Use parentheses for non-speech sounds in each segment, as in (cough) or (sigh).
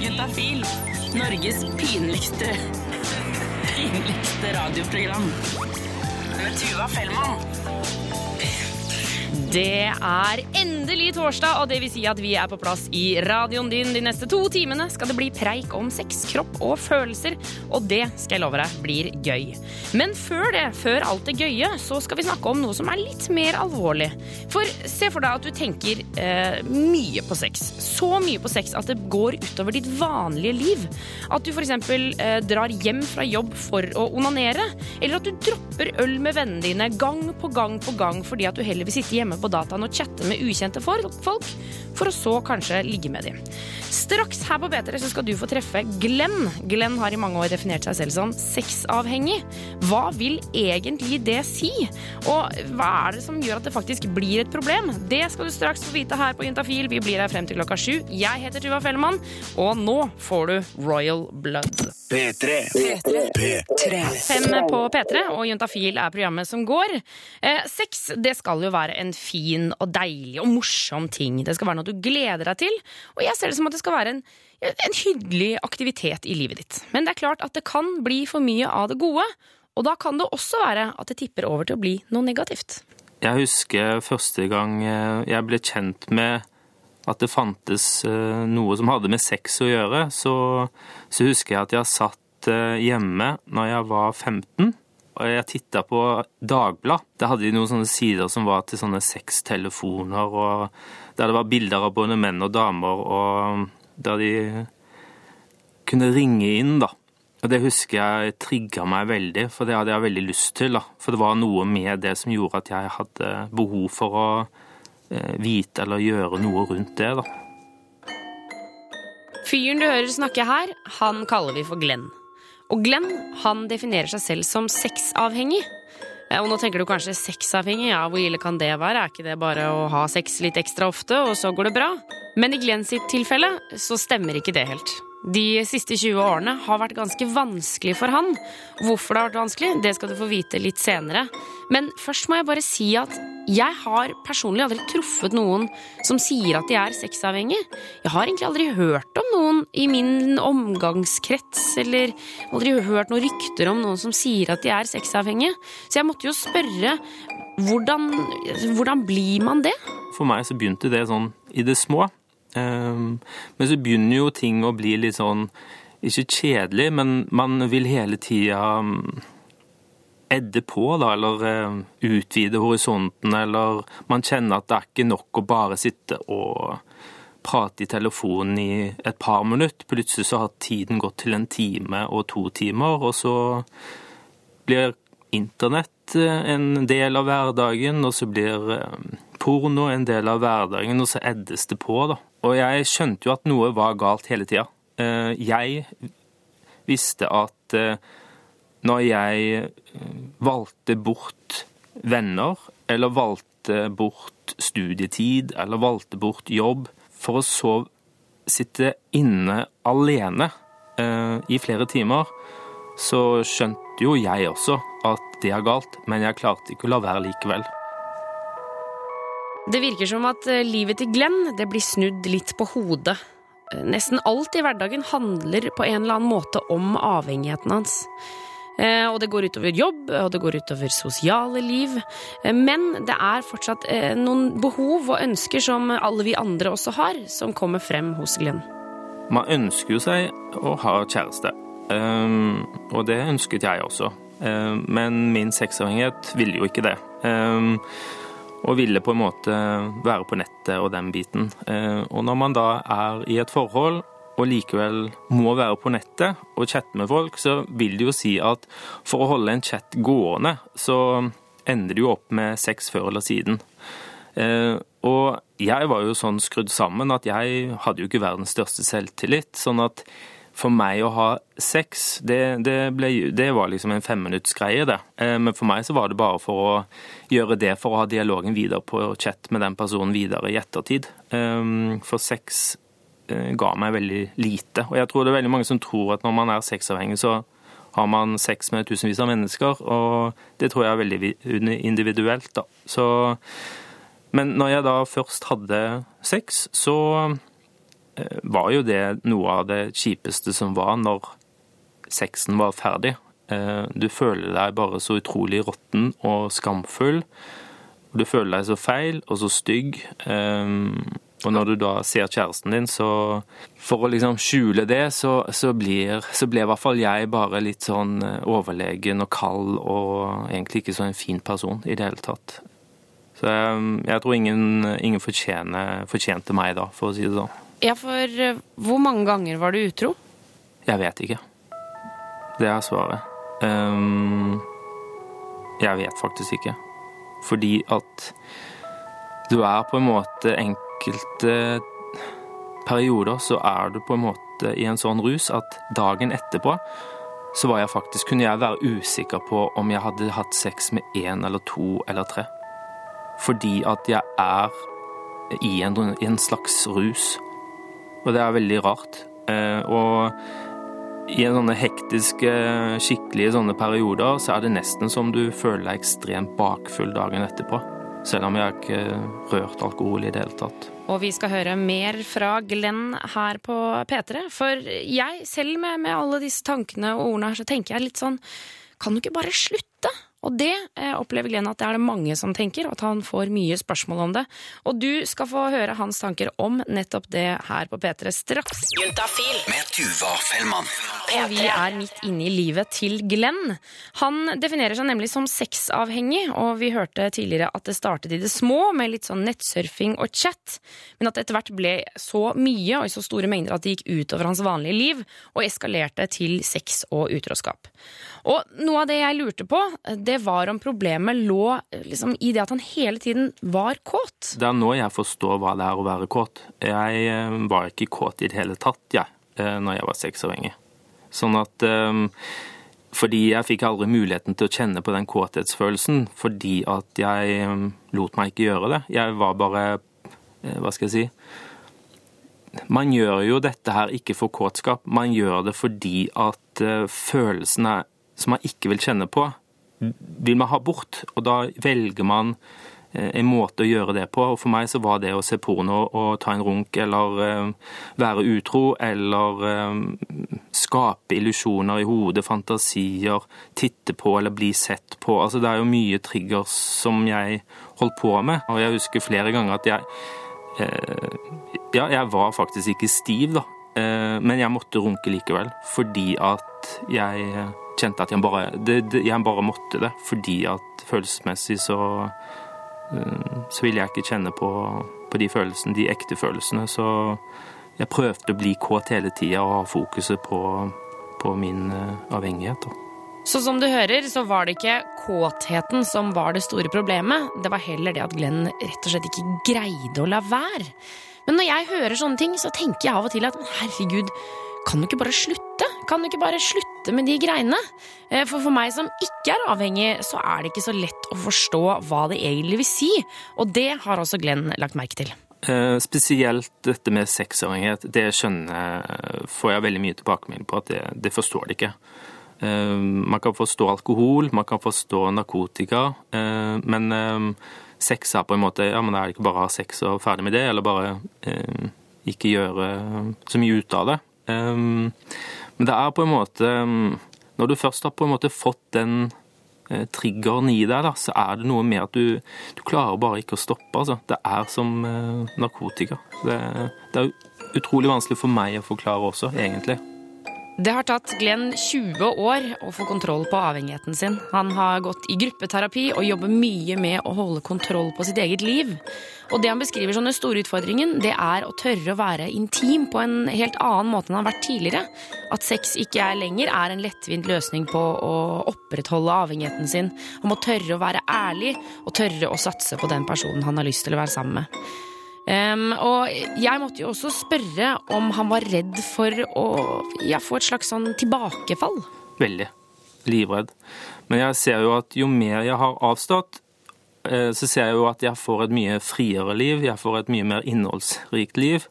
Juntafil. Norges pinligste pinligste radioprogram. Med Tuva Fellmann. Det er endelig torsdag, og det vil si at vi er på plass i radioen din. De neste to timene skal det bli preik om sex, kropp og følelser, og det skal jeg love deg blir gøy. Men før det, før alt det gøye, så skal vi snakke om noe som er litt mer alvorlig. For se for deg at du tenker eh, mye på sex. Så mye på sex at det går utover ditt vanlige liv. At du f.eks. Eh, drar hjem fra jobb for å onanere, eller at du dropper øl med vennene dine gang på gang på gang fordi at du heller vil sitte hjemme på dataen og chatte med ukjente folk, for å så kanskje ligge med dem. Straks her på P3 så skal du få treffe Glenn. Glenn har i mange år definert seg selv som sexavhengig. Hva vil egentlig det si? Og hva er det som gjør at det faktisk blir et problem? Det skal du straks få vite her på Juntafil. Vi blir her frem til klokka sju. Jeg heter Tuva Fellmann, og nå får du Royal Blood. P3. Fem på P3, og Juntafil er programmet som går. Eh, sex det skal jo være en fin og deilig og morsom ting. Det skal være noe du gleder deg til. Og jeg ser det som at det skal være en, en hyggelig aktivitet i livet ditt. Men det er klart at det kan bli for mye av det gode. Og da kan det også være at det tipper over til å bli noe negativt. Jeg husker første gang eh, jeg ble kjent med at det fantes eh, noe som hadde med sex å gjøre, så, så husker jeg at jeg satt eh, hjemme når jeg var 15. Jeg titta på Dagblad. Der hadde de noen sånne sider som var til sånne sextelefoner, og der det var bilder av både menn og damer, og der de kunne ringe inn, da. Og det husker jeg trigga meg veldig, for det hadde jeg veldig lyst til. da. For det var noe med det som gjorde at jeg hadde behov for å eh, vite eller gjøre noe rundt det, da. Fyren du hører snakke her, han kaller vi for Glenn. Og Glenn han definerer seg selv som sexavhengig. Eh, Og nå tenker du kanskje sexavhengig, ja, hvor ille kan det være? Er ikke det bare å ha sex litt ekstra ofte, og så går det bra? Men i Glenn sitt tilfelle så stemmer ikke det helt. De siste 20 årene har vært ganske vanskelig for han. Hvorfor det har vært vanskelig, det skal du få vite litt senere. Men først må jeg bare si at jeg har personlig aldri truffet noen som sier at de er sexavhengige. Jeg har egentlig aldri hørt om noen i min omgangskrets, eller aldri hørt noen rykter om noen som sier at de er sexavhengige. Så jeg måtte jo spørre hvordan, hvordan blir man det? For meg så begynte det sånn i det små. Ehm, Men så begynner jo ting å bli litt sånn Ikke kjedelig, men man vil hele tida edde på, da, eller eh, utvide horisonten, eller man kjenner at det er ikke nok å bare sitte og prate i telefonen i et par minutter. Plutselig så har tiden gått til en time og to timer, og så blir internett eh, en del av hverdagen, og så blir eh, porno en del av hverdagen, og så eddes det på, da. Og jeg skjønte jo at noe var galt hele tida. Jeg visste at eh, når jeg eh, valgte bort venner, eller valgte bort studietid, eller valgte bort jobb, for å så sitte inne alene eh, i flere timer, så skjønte jo jeg også at det er galt, men jeg klarte ikke å la være likevel. Det virker som at eh, livet til Glenn det blir snudd litt på hodet. Eh, Nesten alt i hverdagen handler på en eller annen måte om avhengigheten hans. Eh, Og det går utover jobb, og det går utover sosiale liv. Men det er fortsatt noen behov og ønsker som alle vi andre også har, som kommer frem hos Glenn. Man ønsker jo seg å ha kjæreste, og det ønsket jeg også. Men min sexavhengighet ville jo ikke det. Og ville på en måte være på nettet og den biten. Ehm, og når man da er i et forhold og likevel må være på nettet og chatte med folk, så vil det jo si at for å holde en chat gående, så ender det jo opp med sex før eller siden. Eh, og jeg var jo sånn skrudd sammen at jeg hadde jo ikke verdens største selvtillit. Sånn at for meg å ha sex, det, det, ble, det var liksom en femminuttsgreie, det. Eh, men for meg så var det bare for å gjøre det for å ha dialogen videre på chat med den personen videre i ettertid. Eh, For sex eh, ga meg veldig lite. Og jeg tror det er veldig mange som tror at når man er sexavhengig, så har man sex med tusenvis av mennesker, og det tror jeg er veldig individuelt, da. Så, men når jeg da først hadde sex, så var jo det noe av det kjipeste som var når sexen var ferdig. Eh, du føler deg bare så utrolig råtten og skamfull. Du føler deg så feil og så stygg. Og når du da ser kjæresten din, så For å liksom skjule det, så, så, blir, så ble i hvert fall jeg bare litt sånn overlegen og kald og egentlig ikke så en fin person i det hele tatt. Så jeg, jeg tror ingen, ingen fortjente meg da, for å si det sånn. Ja, for eh, hvor mange ganger var du utro? Jeg vet ikke. Det er svaret. Um, jeg vet faktisk ikke. Fordi at du er på en måte enkelte perioder så er du på en måte i en sånn rus at dagen etterpå så var jeg faktisk, kunne jeg være usikker på om jeg hadde hatt sex med én eller to eller tre. Fordi at jeg er i en, i en slags rus. Og det er veldig rart. Eh, og i sånne hektiske, skikkelige sånne perioder, så er det nesten som du føler deg ekstremt bakfull dagen etterpå. Selv om jeg ikke rørt alkohol i det hele tatt. Og vi skal høre mer fra Glenn her på P3. For jeg, selv med, med alle disse tankene og ordene her, så tenker jeg litt sånn Kan du ikke bare slutte? Og det eh, opplever Glenn at det er det mange som tenker, og at han får mye spørsmål om det. Og du skal få høre hans tanker om nettopp det her på P3 straks. Juntafil med Tuva Fellmann. Og vi er midt inne i livet til Glenn. Han definerer seg nemlig som sexavhengig, og vi hørte tidligere at det startet i det små, med litt sånn nettsurfing og chat, men at det etter hvert ble så mye og i så store mengder at det gikk utover hans vanlige liv, og eskalerte til sex og utroskap. Og noe av det jeg lurte på, det var om problemet lå liksom, i det at han hele tiden var kåt. Det er nå jeg forstår hva det er å være kåt. Jeg eh, var ikke kåt i det hele tatt, jeg, eh, når jeg var sexavhengig. Sånn at um, Fordi jeg fikk aldri muligheten til å kjenne på den kåthetsfølelsen fordi at jeg lot meg ikke gjøre det. Jeg var bare Hva skal jeg si? Man gjør jo dette her ikke for kåtskap, man gjør det fordi at følelsen følelsene som man ikke vil kjenne på, vil man ha bort. Og da velger man eh, en måte å gjøre det på. Og for meg så var det å se porno og ta en runk eller uh, være utro eller uh, skape illusjoner i hodet, fantasier, titte på eller bli sett på. Altså det er jo mye triggers som jeg holdt på med. Og jeg husker flere ganger at jeg Ja, jeg var faktisk ikke stiv, da. Men jeg måtte runke likevel, fordi at jeg kjente at jeg bare, det, det, jeg bare måtte det, fordi at følelsesmessig så, eh, så ville jeg ikke kjenne på, på, de følelsene, de ekte følelsene. Så jeg prøvde å bli kåt hele tida og ha fokuset på, på min eh, avhengighet. Så som du hører, så var det ikke kåtheten som var det store problemet. Det var heller det at Glenn rett og slett ikke greide å la være. Men når jeg hører sånne ting, så tenker jeg av og til at herregud, kan du ikke bare slutte? Kan du ikke bare slutte med de greiene? Eh, for for meg som ikke er avhengig, så er det ikke så lett å forstå hva det egentlig vil si. Og det har også Glenn lagt merke til. Eh, spesielt dette med sexavhengighet, det skjønner får jeg veldig mye tilbakemelding på at det, det forstår de ikke. Eh, man kan forstå alkohol, man kan forstå narkotika, men sex er på en måte Ja, men er det ikke bare å ha sex og ferdig med det, eller bare ikke gjøre så mye ut av det. Ehm, men det er på en måte ehm, Når du først har på en måte fått den eh, triggeren i deg, da, så er det noe med at du, du klarer bare ikke å stoppe. Altså. Det er som eh, narkotika. Det, det er utrolig vanskelig for meg å forklare også, egentlig. Det har tatt Glenn 20 år å få kontroll på avhengigheten sin. Han har gått i gruppeterapi og jobber mye med å holde kontroll på sitt eget liv. Og det han beskriver som den store utfordringen, det er å tørre å være intim på en helt annen måte enn han har vært tidligere. At sex ikke er lenger er en lettvint løsning på å opprettholde avhengigheten sin. Han må tørre å være ærlig og tørre å satse på den personen han har lyst til å være sammen med. Um, og jeg måtte jo også spørre om han var redd for å ja, få et slags sånn tilbakefall. Veldig. Livredd. Men jeg ser jo at jo mer jeg har avstått, eh, så ser jeg jo at jeg får et mye friere liv. Jeg får et mye mer innholdsrikt liv.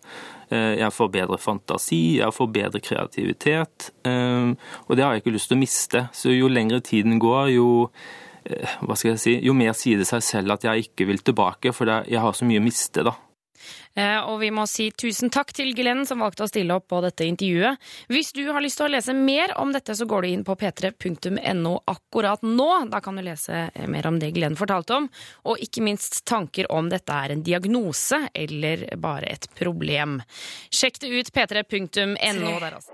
Eh, jeg får bedre fantasi, jeg får bedre kreativitet. Eh, og det har jeg ikke lyst til å miste. Så jo lengre tiden går, jo hva skal jeg si, jo mer sier det seg selv at jeg ikke vil tilbake, for jeg har så mye å miste, da. Eh, Og vi må si tusen takk til Glenn som valgte å stille opp på dette intervjuet. Hvis du har lyst til å lese mer om dette, så går du inn på p3.no akkurat nå. Da kan du lese mer om det Glenn fortalte om, og ikke minst tanker om dette er en diagnose eller bare et problem. Sjekk det ut p3.no der, altså.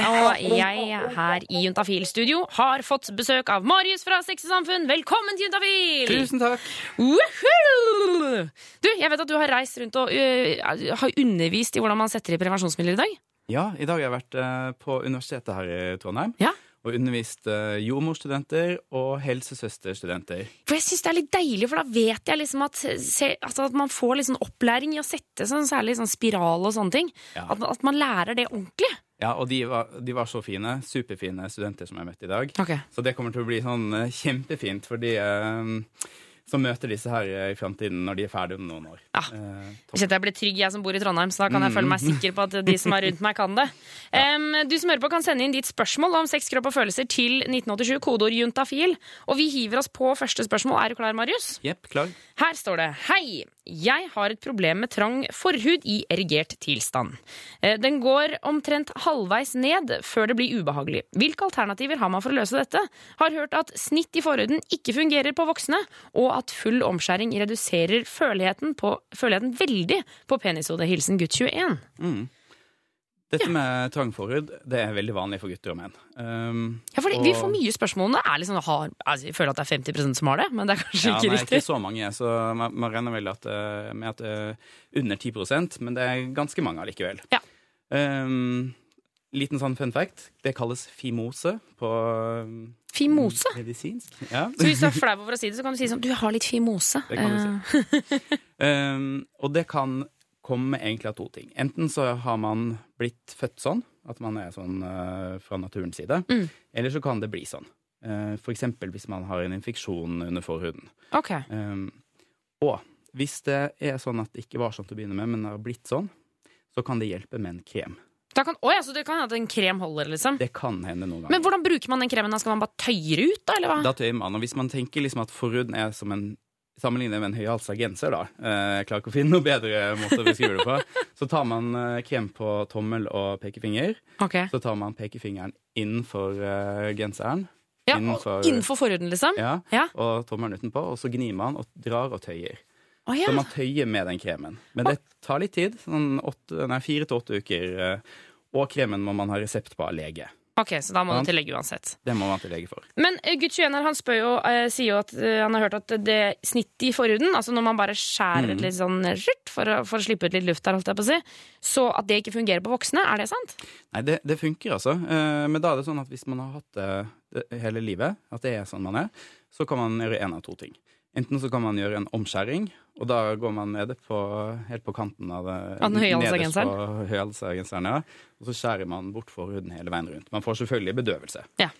Og jeg her i Juntafil-studio har fått besøk av Marius fra Sexysamfunn. Velkommen til Juntafil! Tusen takk. Woohoo! Du, jeg vet at du har reist rundt og uh, har undervist i hvordan man setter i prevensjonsmidler i dag. Ja, i dag har jeg vært uh, på universitetet her i Trondheim. Ja. Og undervist eh, jordmorstudenter og helsesøsterstudenter. For jeg syns det er litt deilig, for da vet jeg liksom at, se, altså at man får sånn opplæring i å sette sånn særlig sånn spiral og sånne ting. Ja. At, at man lærer det ordentlig. Ja, og de var, de var så fine. Superfine studenter som jeg møtte i dag. Okay. Så det kommer til å bli sånn kjempefint for de eh, som møter disse her eh, i framtiden når de er ferdige om noen år. Ja. Eh. Hvis jeg blir trygg, jeg som bor i Trondheim, så da kan jeg føle meg sikker på at de som er rundt meg, kan det. (laughs) Um, du som hører på, kan sende inn ditt spørsmål om sex, kropp og følelser til 1987, kodeord juntafil. Og vi hiver oss på første spørsmål. Er du klar, Marius? Jepp, klar. Her står det Hei, jeg har et problem med trang forhud i erigert tilstand. Eh, Den går omtrent halvveis ned før det blir ubehagelig. Hvilke alternativer har man for å løse dette? Har hørt at snitt i forhuden ikke fungerer på voksne, og at full omskjæring reduserer føleligheten, på, føleligheten veldig på penishodet. Hilsen gutt 21. Dette med trangforhud, det er veldig vanlig for gutter og menn. Um, Ja, fordi Vi får mye spørsmål om det. Er liksom, har, altså, jeg føler at det er 50% som har det, men det er kanskje Ja, ikke nei, riktig. ikke så mange, så man, man regner vel at, eh, med at det er under 10% men det er ganske mange allikevel. Ja. Um, liten sånn fun fact. Det kalles fimose på um, Fimose? medisinsk. Ja. Så hvis du er flau over å si det, så kan du si sånn Du har litt fimose. Det kan du si. (laughs) Um, og det kan komme egentlig av to ting. Enten så har man blitt født sånn, at man er sånn uh, fra naturens side, Mm. eller så kan det bli sånn. Uh, for eksempel hvis man har en infeksjon under forhuden. ok. Um, og hvis det er sånn at det ikke var sånn til å begynne med, men har blitt sånn, så kan det hjelpe med en krem. Da kan, oh ja, så det kan hende at en krem holder, liksom? Det kan hende noen ganger. Men hvordan bruker man den kremen? da? Skal man bare tøye ut, da? Eller hva? Da tøyer man. Og hvis man tenker liksom at forhuden er som en Sammenlignet med en høyhalsa genser, da. eh, Jeg klarer ikke å finne noe bedre måte å beskrive det på. (laughs) Så tar man eh, krem på tommel og pekefinger. Okay. Så tar man pekefingeren innenfor eh, genseren. Ja, innenfor- innenfor forhuden, liksom? Ja, Ja. Og tommelen utenpå. Og så gnir man og drar og tøyer. Oh, ja. Så man tøyer med den kremen. Men det tar litt tid. Sånn åtte, nei, fire til åtte uker. Og kremen må man ha resept på av lege. Ok, Så da må Sant. du tillegge uansett. Det må man tillegge for. Men eh, gutt 21 her, han spør jo, eh, sier jo at eh, han har hørt at det snittet i forhuden, altså når man bare skjærer et litt sånn skjørt for, for å slippe ut litt luft der, holdt jeg på å si, så at det ikke fungerer på voksne, er det sant? Nei, det, det funker altså. Men da er det sånn at hvis man har hatt det, det hele livet, at det er sånn man er, så kan man gjøre én av to ting. Enten så kan man gjøre en omskjæring, og da går man nede på, helt på kanten av det. Av den høyhalsa nederst genseren? på høyhalsa genseren, ja. Og så skjærer man bort forhuden hele veien rundt. Man får selvfølgelig bedøvelse. Ja.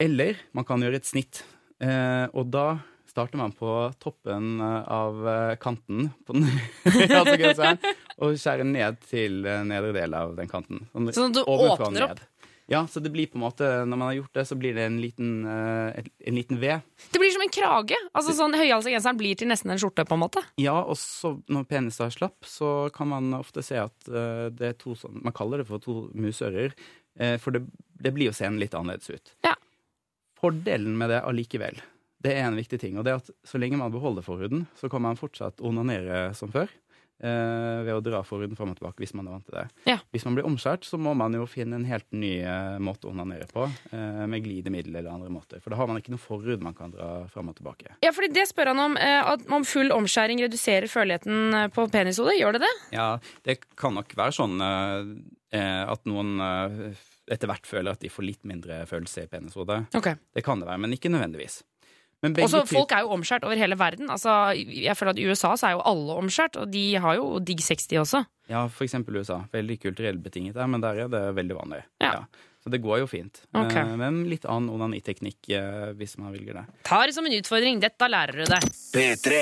Eller man kan gjøre et snitt, eh, og da starter man på toppen eh, av eh, kanten på den (laughs) høyhalsa genseren, og skjærer ned til eh, nedre del av den kanten. Sånn Sånn at du åpner opp? Ja, så det blir på en måte, når man har gjort det, så blir det en liten, eh, en liten V. Det blir som en krage. Altså sånn Høyhalsa genseren blir til nesten en skjorte, på en måte. Ja, og så når penisen er slapp, så kan man ofte se at eh, det er to sånn Man kaller det for to musører, eh, for det, det blir jo scenen litt annerledes ut. Ja. Fordelen med det allikevel, det er en viktig ting, og det er at så lenge man beholder forhuden, så kan man fortsatt onanere som før. Eh, ved å dra forhuden fram og tilbake hvis man er vant til det. Ja. Hvis man blir omskjært, så må man jo finne en helt ny eh, måte å onanere på, eh, med glidemiddel eller andre måter. For da har man ikke noe forhud man kan dra fram og tilbake. Ja, fordi Det spør han om. At om full omskjæring reduserer føleligheten på penishodet. Gjør det det? Ja, det kan nok være sånn eh, at noen etter hvert føler at de får litt mindre følelse i penishodet. Okay. Det kan det være, men ikke nødvendigvis. Også, Folk er jo omskjært over hele verden. Altså, jeg føler at I USA så er jo alle omskjært, og de har jo digg 60 også. Ja, for eksempel USA. Veldig kulturelt betinget der, men der er det veldig vanlig. Ja. Så det går jo fint. Okay. Eh, Men litt annen onaniteknikk eh, hvis man velger det. Ta det som en utfordring. Dette lærer du deg. P3.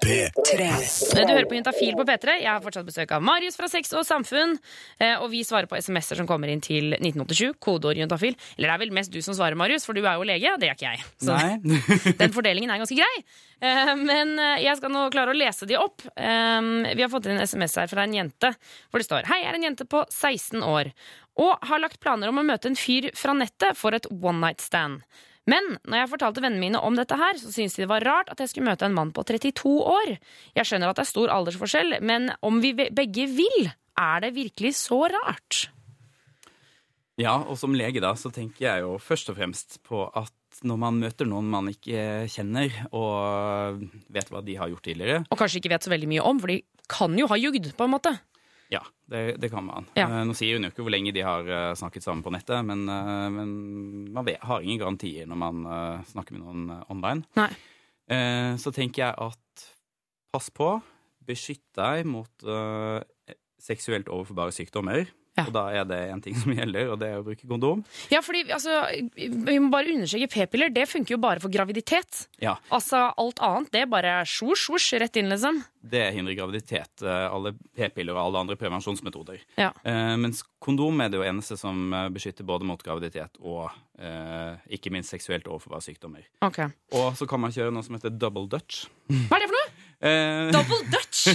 P3. Du hører på Juntafil på P3. Jeg har fortsatt besøk av Marius fra Sex og Samfunn. eh, Og vi svarer på SMS-er som kommer inn til 1987. Kodeord juntafil. Eller det er vel mest du som svarer, Marius, for du er jo lege. Det er ikke jeg. Så Nei. (laughs) den fordelingen er ganske grei. Eh, Men eh, jeg skal nå klare å lese de opp. Eh, Vi har fått inn en SMS her fra en jente hvor det står Hei, jeg er en jente på 16 år og har lagt planer om å møte en fyr fra nettet for et one night stand. Men når jeg fortalte vennene mine om dette her, så syntes de det var rart at jeg skulle møte en mann på 32 år. Jeg skjønner at det er stor aldersforskjell, men om vi begge vil, er det virkelig så rart? Ja, og som lege da, så tenker jeg jo først og fremst på at når man møter noen man ikke kjenner, og vet hva de har gjort tidligere, Og kanskje ikke vet så veldig mye om, for de kan jo ha jugd, på en måte. Ja, det, det kan man. Ja. Eh, Nå sier hun jo ikke hvor lenge de har eh, snakket sammen på nettet, men, eh, men man vet, har ingen garantier når man snakker med noen online. Nei. Så tenker jeg at pass på, beskytt deg mot seksuelt overforbare sykdommer. Ja. Og da er det én ting som gjelder, og det er å bruke kondom. Ja, fordi altså, Vi må bare understreke p-piller. Det funker jo bare for graviditet. Ja, Altså, Alt annet det er bare sjosj, sjosj, rett inn, liksom. det hindrer graviditet. eh, Alle p-piller og alle andre prevensjonsmetoder. Ja. Eh, mens kondom er det jo eneste som eh, beskytter både mot graviditet og eh, ikke minst seksuelt overforbare sykdommer. Okay. Og så kan man kjøre noe som heter double dutch. Hva er det for noe? Eh, Double Dutch!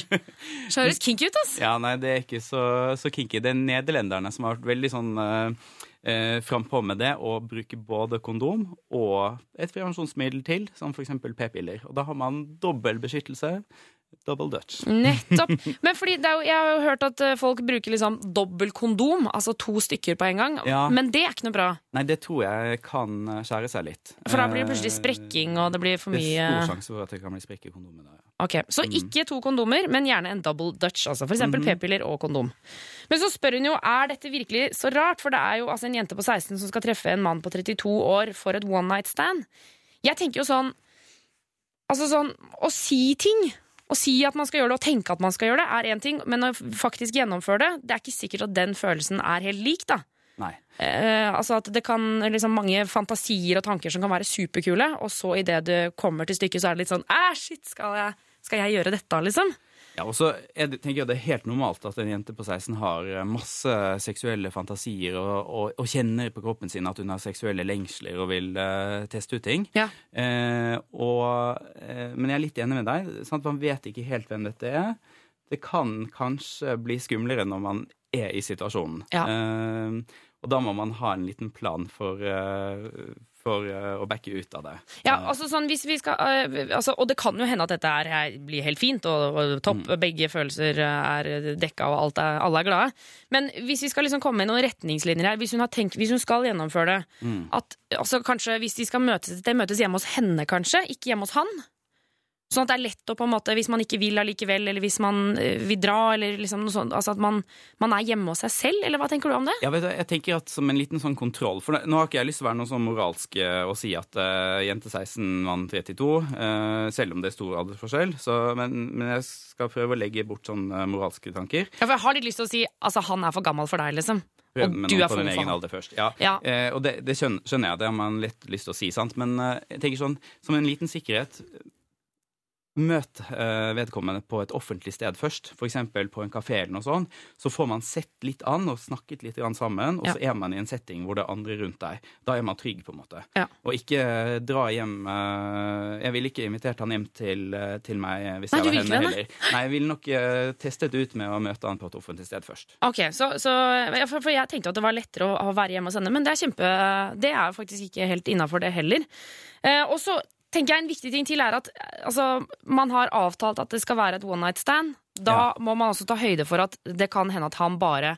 Så høres kinky ut, ass. ja, nei, det er ikke så, så kinky. Det er nederlenderne som har vært veldig sånn uh, uh, frampå med det og bruker både kondom og et prevensjonsmiddel til, som f.eks. p-piller. Og da har man dobbel beskyttelse. Double dutch. Nettopp. (laughs) Men fordi det jo, jeg har jo hørt at eh, folk bruker liksom dobbel kondom, altså to stykker på en gang. Ja. Men det er ikke noe bra. Nei, det tror jeg kan eh, skjære seg litt. For da blir det plutselig Eh, sprekking, og det blir for Det er stor sjanse for at det kan bli sprekk i kondomet. Ja. Ok, Så ikke to kondomer, men gjerne en double dutch. altså For eksempel p-piller og kondom. Men så spør hun jo er dette virkelig så rart, for det er jo altså en jente på 16 som skal treffe en mann på 32 år for et one night stand. Jeg tenker jo sånn Altså sånn Å si ting, å si at man skal gjøre det og tenke at man skal gjøre det, er én ting, men å faktisk gjennomføre det, det er ikke sikkert at den følelsen er helt lik, da. Nei. Eh, altså at det kan liksom mange fantasier og tanker som kan være superkule, og så idet det kommer til stykket, så er det litt sånn Æh, shit, skal jeg, skal jeg gjøre dette, liksom? Ja, og så er tenker jeg det er helt normalt at en jente på 16 har eh, masse seksuelle fantasier og, og, og kjenner på kroppen sin at hun har seksuelle lengsler og vil uh, teste ut ting. Ja. Uh, og, uh, men jeg er litt enig med deg. Sant? Man vet ikke helt hvem dette er. Det kan kanskje bli skumlere når man er i situasjonen. Ja. Og da må man ha en liten plan for, for eh, å backe ut av det. Ja, altså sånn hvis vi skal øh, altså, Og det kan jo hende at dette er, her blir helt fint og, og topp. Begge følelser er dekka, og alt er, alle er glade. Men hvis vi skal liksom komme med noen retningslinjer her, hvis hun, har tenkt, hvis hun skal gjennomføre det at altså, kanskje Hvis de skal møtes, det møtes hjemme hos henne, kanskje, ikke hjemme hos han. Sånn at det er lett å på en måte, hvis man ikke vil allikevel, eller hvis man øh, vil dra, eller liksom noe sånt, altså at man, man er hjemme hos seg selv, eller hva tenker du om det? Ja, vet du, jeg tenker at Som en liten sånn kontroll For Nå har ikke jeg lyst til å være noe sånn moralsk eh, og si at uh, jente 16, mann 32, uh, selv om det er stor aldersforskjell. Så, men, men jeg skal prøve å legge bort sånne moralske tanker. Ja, for jeg har litt lyst til å si altså han er for gammel for deg, liksom. Prøv Og du er for egen alder først. Ja. Ja. Eh, og det, det skjønner jeg, det har man lett lyst til å si, sant? men eh, jeg tenker sånn, som en liten sikkerhet Møt eh, vedkommende på et offentlig sted først, f.eks. på en kafé, eller noe sånt. Så får man sett litt an og snakket litt sammen, og så er man i en setting hvor det er andre rundt deg. Da er man trygg, på en måte. Ja. Og ikke dra hjem eh, Jeg ville ikke invitert han hjem til, eh, til meg hvis Nei, jeg var henne det, heller. Nei, jeg ville nok eh, testet ut med å møte han på et offentlig sted først. Ok, så, så for, for Jeg tenkte at det var lettere å, å være hjemme hos henne, men det er kjempe Det er faktisk ikke helt innafor det heller. Eh, og så tenker jeg En viktig ting til er at eh, altså, man har avtalt at det skal være et one night stand. Da må man også ta høyde for at det kan hende at han bare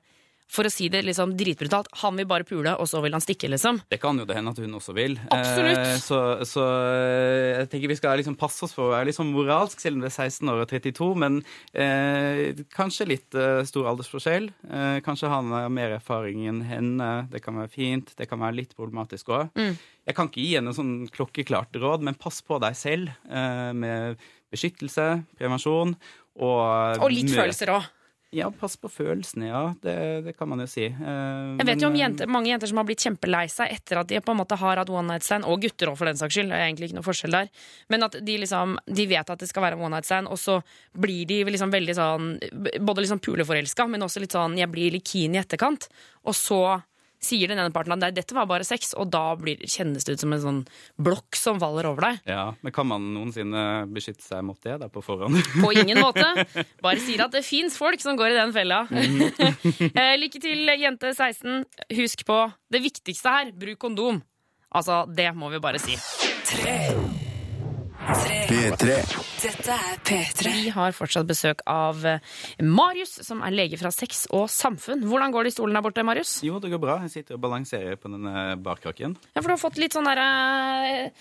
for å si det liksom dritbrutalt, han vil bare pule, og så vil han stikke, liksom. Det kan jo det hende at hun også vil. Absolutt. Eh, så, så eh, jeg tenker vi skal liksom passe oss for å være litt sånn moralsk, selv om det er 16 år og 32. Men eh, kanskje litt eh, stor aldersforskjell. Eh, kanskje han har mer erfaring enn henne. Det kan være fint. Det kan være litt problematisk òg. Mm. Jeg kan ikke gi henne sånn klokkeklart råd, men pass på deg selv eh, med beskyttelse, prevensjon og Og litt følelser òg. Ja, pass på følelsene, ja. Det, det kan man jo si. Eh, Jeg vet jo om eh, jenter, mange jenter som har blitt kjempelei seg etter at de på en måte har hatt one night stand, og gutter òg for den saks skyld, det er egentlig ikke noe forskjell der, men at de liksom De vet at det skal være one night stand, og så blir de liksom veldig sånn Både liksom puleforelska, men også litt sånn Jeg blir litt keen i etterkant, og så sier den ene parten at nei, dette var bare sex, og da blir, kjennes det ut som en sånn blokk som faller over deg. Ja, Men kan man noensinne beskytte seg mot det da på forhånd? (laughs) På ingen måte. Bare sier at det fins folk som går i den fella. Mm. (laughs) Lykke til, jente 16. Husk på det viktigste her. Bruk kondom. Altså, det må vi bare si. P3. Dette er P3. Vi har fortsatt besøk av eh, Marius, som er lege fra Sex og Samfunn. Hvordan går det i stolen der borte, Marius? Jo, det går bra. Jeg sitter og balanserer på denne barkrakken. Ja, for du har fått litt sånn derre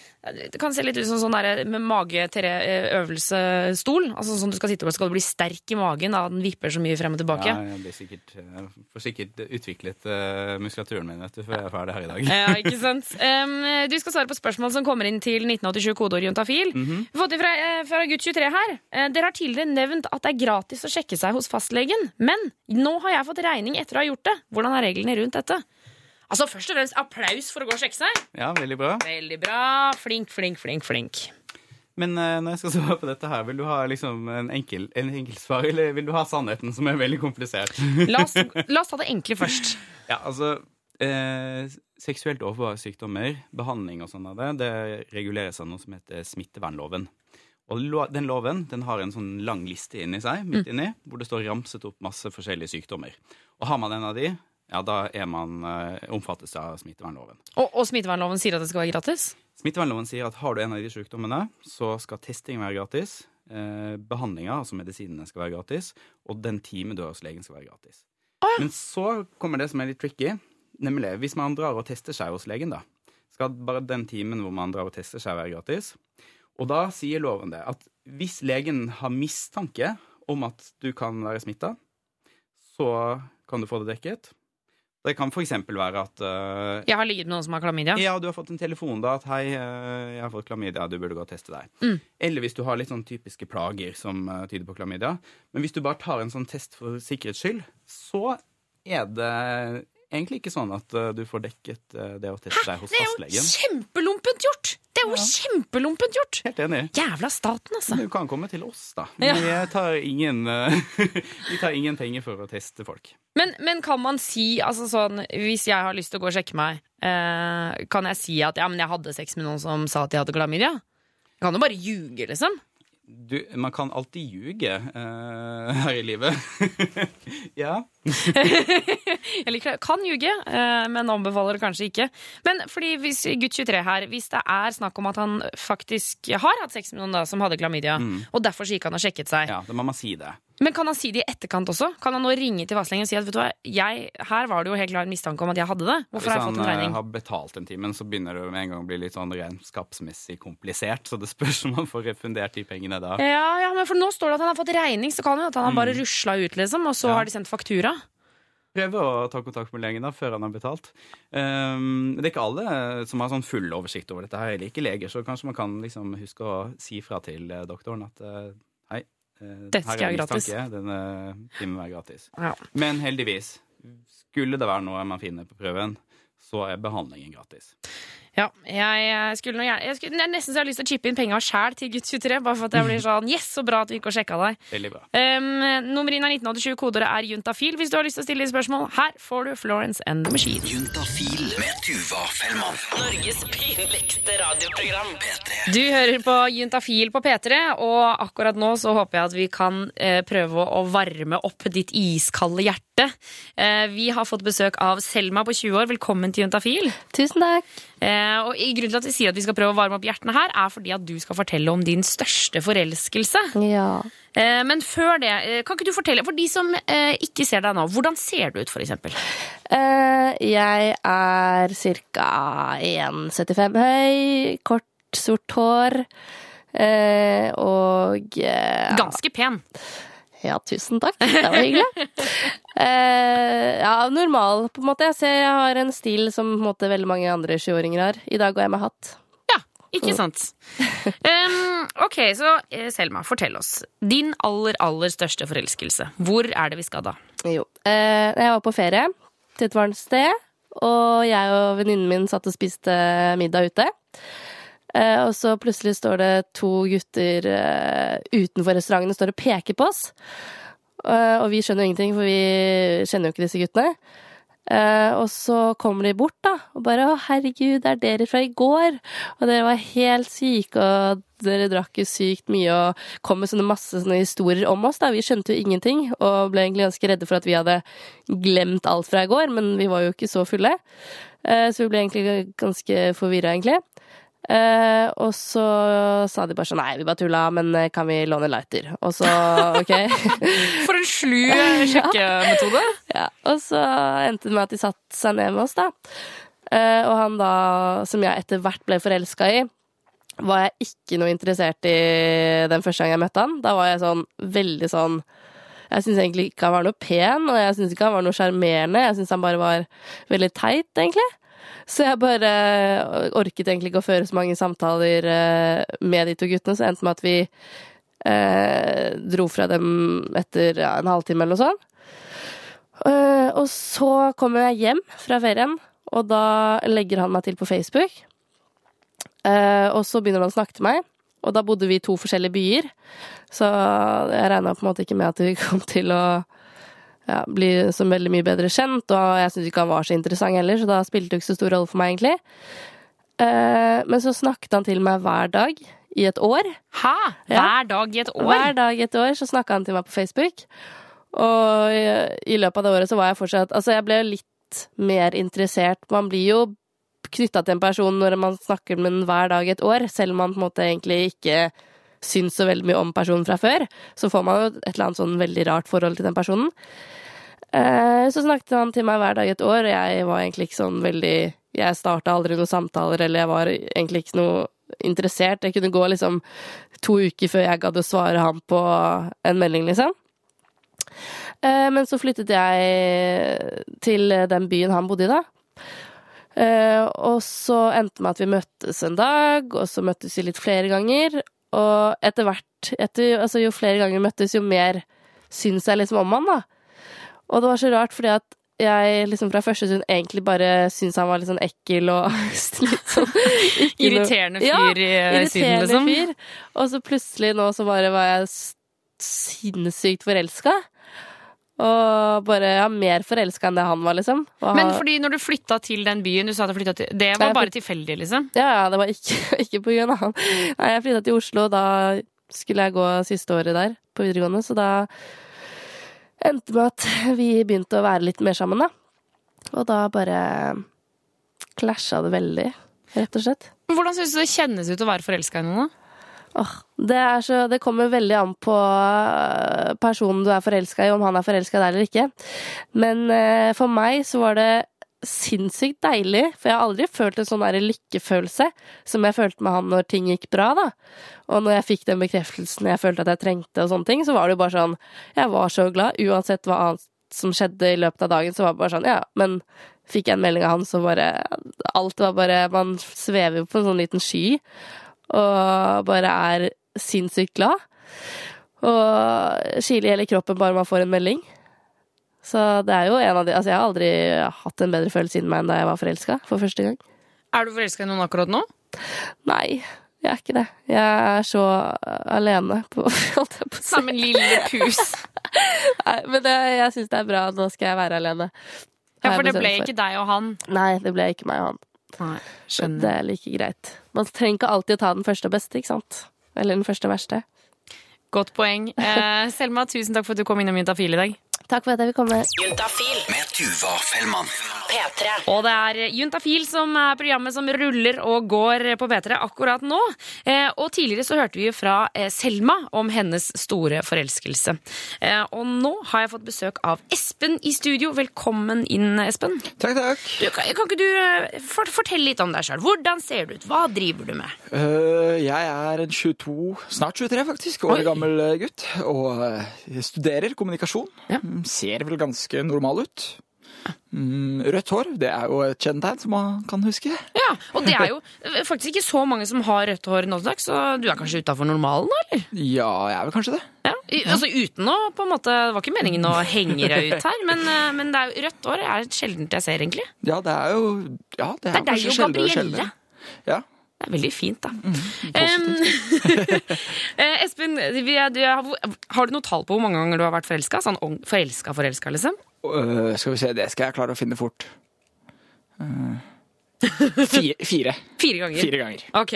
Det kan se litt ut som sånn derre mage-øvelsestol. Altså sånn du skal sitte på, skal du bli sterk i magen da den vipper så mye frem og tilbake. Ja, jeg blir sikkert, jeg får sikkert utviklet eh, muskulaturen min vet du, før jeg er ferdig her i dag. Ja, ikke (laughs) sant? Um, du skal svare på spørsmål som kommer inn til 1987 kodeord juntafil. Vi -hmm. fått det fra, eh, fra gutt 23 her. Eh, dere har tidligere nevnt at det er gratis å sjekke seg hos fastlegen. Men nå har jeg fått regning etter å ha gjort det. Hvordan er reglene rundt dette? Altså Først og fremst applaus for å gå og sjekke seg. Ja, veldig bra. Veldig bra. Flink, flink, flink, flink. Men eh, når jeg skal svare på dette her, vil du ha liksom en enkel, en enkel svar, eller vil du ha sannheten, som er veldig komplisert? (laughs) La oss, la oss ta det enkle først. Ja, altså eh, Seksuelt overførbare sykdommer, behandling og sånn av det, det reguleres av noe som heter smittevernloven. Og lo den loven den har en sånn lang liste inni seg, midt inni, hvor det står ramset opp masse forskjellige sykdommer. Og har man en av de, ja, da er man eh, omfattes av smittevernloven. Og, og smittevernloven sier at det skal være gratis? Smittevernloven sier at har du en av de sykdommene, så skal testing være gratis. Eh, behandlinga, altså medisinene, skal være gratis. Og den timen du har hos legen, skal være gratis. Men så kommer det som er litt tricky. Nemlig hvis man drar og tester seg hos legen, da. Skal bare den timen hvor man drar og tester seg, være gratis. Og da sier loven det at hvis legen har mistanke om at du kan være smitta, så kan du få det dekket. Det kan f.eks. være at uh, Jeg har ligget med noen som har klamydia. ja, du har fått en telefon da at hei, uh, jeg har fått klamydia, du burde gå og teste deg. Mm. Eller hvis du har litt sånn typiske plager som uh, tyder på klamydia. Men hvis du bare tar en sånn test for sikkerhets skyld, så er det egentlig ikke sånn at du får dekket det å teste deg hos fastlegen. Det er jo fastlegen. Gjort! Det er jo kjempelompent gjort! Helt enig. Jævla staten, altså. Du kan komme til oss, da. Ja. Men vi tar ingen, eh, (laughs) vi tar ingen penger for å teste folk. Men, men kan man si, altså sånn, hvis jeg har lyst til å gå og sjekke meg, eh, kan jeg si at ja, men jeg hadde sex med noen som sa at de hadde klamydia? Jeg kan jo bare ljuge, liksom. Du, man kan alltid ljuge uh, her i livet. (laughs) ja. Jeg liker det. Kan ljuge, uh, men anbefaler det kanskje ikke. Men fordi hvis gutt 23 her, hvis det er snakk om at han faktisk har hatt sex med noen da, som hadde klamydia, og derfor så gikk han og sjekket seg, ja, da må man si det. Men kan han si det i etterkant også? Kan han nå ringe til fastlegen og si at vet du hva, jeg, her var det jo helt klar mistanke om at jeg hadde det? Hvorfor har jeg fått en regning? Hvis han har betalt den timen, så begynner det med en gang å bli litt sånn regnskapsmessig komplisert. Så det spørs om han får refundert de pengene da. Ja, ja, men for nå står det at han har fått regning, så kan jo at han har bare rusla ut, liksom, og så Ja. har de sendt faktura. Prøve å ta kontakt med legen da, før han har betalt. Um, det er ikke alle som har sånn full oversikt over dette. her, eller ikke leger, så kanskje man kan liksom huske å si fra til eh, doktoren at uh, hei, eh, Dette skal jeg være gratis. Denne timen er gratis. Ja. Men heldigvis, skulle det være noe man finner på prøven, så er behandlingen gratis. Ja, jeg skulle nå gjerne jeg skulle, er nesten så jeg har lyst til å chippe inn penga sjæl til gutt 23, bare for at jeg blir sånn Yes, så bra at vi gikk og sjekka deg. Veldig bra. Um, nummer inn er 1987, kodeordet er juntafil hvis du har lyst til å stille spørsmål. Her får du Florence and the Machine. Juntafil med Tuva Fellmann. Norges pinligste radioprogram. P3. Du hører på Juntafil på P3, og akkurat nå så håper jeg at vi kan eh, prøve å varme opp ditt iskalde hjerte. Eh, vi har fått besøk av Selma på 20 år. Velkommen til Juntafil. Tusen takk. Eh, og i Grunnen til at vi sier at vi skal prøve å varme opp hjertene her, er fordi at du skal fortelle om din største forelskelse. Ja. Eh, men før det, eh, kan ikke du fortelle, for de som eh, ikke ser deg nå, hvordan ser du ut, eksempel? Eh, jeg er ca. 1,75 høy, kort, sort hår. Eh, og Ganske pen. Ja, tusen takk. Det var hyggelig. Eh, ja, normal, på en måte. Jeg ser jeg har en stil som på en måte veldig mange andre 20-åringer har. I dag går jeg med hatt. Ja, ikke sant. Um, ok, så eh, Selma, fortell oss. Din aller, aller største forelskelse. Hvor er det vi skal da? Jo. Eh, jeg var på ferie til et varmt sted, og jeg og venninnen min satt og spiste middag ute. Eh, og så plutselig står det to gutter eh, utenfor restauranten og står og peker på oss. Eh, og vi skjønner jo ingenting, for vi kjenner jo ikke disse guttene. Uh, og så kommer de bort, da, og bare 'Å, herregud, det er dere fra i går'. Og dere var helt syke, og dere drakk jo sykt mye, og kom med sånne masse sånne historier om oss, da. Vi skjønte jo ingenting, og ble egentlig ganske redde for at vi hadde glemt alt fra i går, men vi var jo ikke så fulle. Uh, så vi ble egentlig ganske forvirra, egentlig. Eh, og så sa de bare sånn Nei, vi bare tulla, men eh, kan vi låne lighter? Og så (laughs) OK. (laughs) For en slu (laughs) sjekkemetode. ja. Ja, og så endte det med at de satte seg ned med oss, da. Eh, og han da, som jeg etter hvert ble forelska i, var jeg ikke noe interessert i den første gang jeg møtte han. Da var jeg sånn veldig sånn Jeg syns egentlig ikke han var noe pen, og jeg syns ikke han var noe sjarmerende. Jeg syns han bare var veldig teit, egentlig. Så jeg bare orket egentlig ikke å føre så mange samtaler eh, med de to guttene, så det endte med at vi eh, dro fra dem etter ja, en halvtime eller noe sånt. Eh, og så kommer jeg hjem fra ferien, og da legger han meg til på Facebook. Eh, og så begynner han å snakke til meg, og da bodde vi i to forskjellige byer. Så jeg regna på en måte ikke med at vi kom til å ja, bli så veldig mye bedre kjent, og jeg syntes ikke han var så interessant heller, så da spilte det ikke så stor rolle for meg, egentlig. Eh, men så snakket han til meg hver dag i et år. Hæ? Hver dag i et år? Hver dag i et år så snakka han til meg på Facebook. Og i, i løpet av det året så var jeg fortsatt Altså, jeg ble litt mer interessert. Man blir jo knytta til en person når man snakker med den hver dag i et år, selv om man på en måte egentlig ikke syns så veldig mye om personen fra før. Så får man jo et eller annet sånn veldig rart forhold til den personen. Eh, Så snakket han til meg hver dag i et år, og jeg var egentlig ikke sånn veldig Jeg starta aldri noen samtaler, eller jeg var egentlig ikke noe interessert. Jeg kunne gå liksom to uker før jeg gadd å svare ham på en melding, liksom. Eh, Men så flyttet jeg til den byen han bodde i, da. Eh, Og så endte det med at vi møttes en dag, og så møttes vi litt flere ganger. Og etter hvert, etter, altså jo flere ganger møttes, jo mer syns jeg liksom om han, da. Og det var så rart, fordi at jeg liksom fra første stund egentlig bare syntes han var litt sånn ekkel og (laughs) litt sånn Irriterende fyr Ja, i liksom. Ja, irriterende liksom. fyr. Og så plutselig nå så bare var jeg sinnssykt forelska. Og bare ja, mer forelska enn det han var, liksom. Og Men fordi når du flytta til den byen, du sa at du flyttet til Det var bare tilfeldig, liksom? Ja, ja, det var ikke, (laughs) ikke på grunn av han. Nei, jeg flytta til Oslo, og da skulle jeg gå siste året der på videregående, så da endte med at vi begynte å være litt mer sammen, da. Og da bare klasja det veldig, rett og slett. Hvordan syns du det kjennes ut å være forelska i noen? da? Åh, det, så, det kommer veldig an på øh, personen du er forelska i, om han er forelska i deg eller ikke. Men eh, for meg så var det sinnssykt deilig, for jeg har aldri følt en sånn lykkefølelse som jeg følte med han når ting gikk bra, da. Og når jeg fikk den bekreftelsen jeg følte at jeg trengte og sånne ting, så var det jo bare sånn Jeg var så glad, uansett hva annet som skjedde i løpet av dagen, så var det bare sånn Ja, men fikk jeg en melding av han, så bare Alt var bare Man svever jo på en sånn liten sky og bare er sinnssykt glad. Og kiler i hele kroppen bare man får en melding. Så det er jo en av de Altså, jeg har aldri hatt en bedre følelse inni meg enn da jeg var forelska for første gang. Er du forelska i noen akkurat nå? Nei, jeg er ikke det. Jeg er så alene på (laughs) Holdt jeg på å. Sammen lille pus. (laughs) Nei, men det, jeg syns det er bra. Nå skal jeg være alene. Ja, for det ble ikke deg og han. Nei, det ble ikke meg og han. Nei, Det er like greit. Man trenger ikke alltid å ta den første og beste, ikke sant? Eller den første og verste. Godt poeng. Eh, Selma, tusen takk for at du kom innom Juntafil i dag. Takk for at jeg vil komme. Juntafil Med Tuva Fellmann. P3. Og det er Juntafil som er programmet som ruller og går på P3 akkurat nå. Eh, og tidligere så hørte vi jo fra eh, Selma om hennes store forelskelse. Eh, og nå har jeg fått besøk av Espen i studio. Velkommen inn, Espen. Takk, takk. Du, kan, kan ikke du for, fortelle litt om deg sjøl? Hvordan ser du ut? Hva driver du med? Eh, jeg er en 22, snart 23 faktisk, år gammel gutt. Og studerer kommunikasjon. Ja. Ser vel ganske normal ut. Mm, rødt hår, det er jo et kjennetegn som man kan huske. Ja, Og det er jo faktisk ikke så mange som har rødt hår nå til dags, så du er kanskje utafor normalen, eller? Ja, jeg er vel kanskje det. Ja, i, altså uten å på en måte Det var ikke meningen å henge deg ut her, men, eh, men det er, rødt hår er sjeldent jeg ser, egentlig. Ja, det er jo ja, det er, Det er deg og Gabrielle. Ja, Det er veldig fint, da. Mm, eh, Espen, vi du har du noe tall på hvor mange ganger du har vært forelska? Sånn forelska, forelska, liksom? Uh, skal vi se, det skal jeg klare å finne fort. Uh, fire, fire. Fire ganger. Fire ganger. Ok,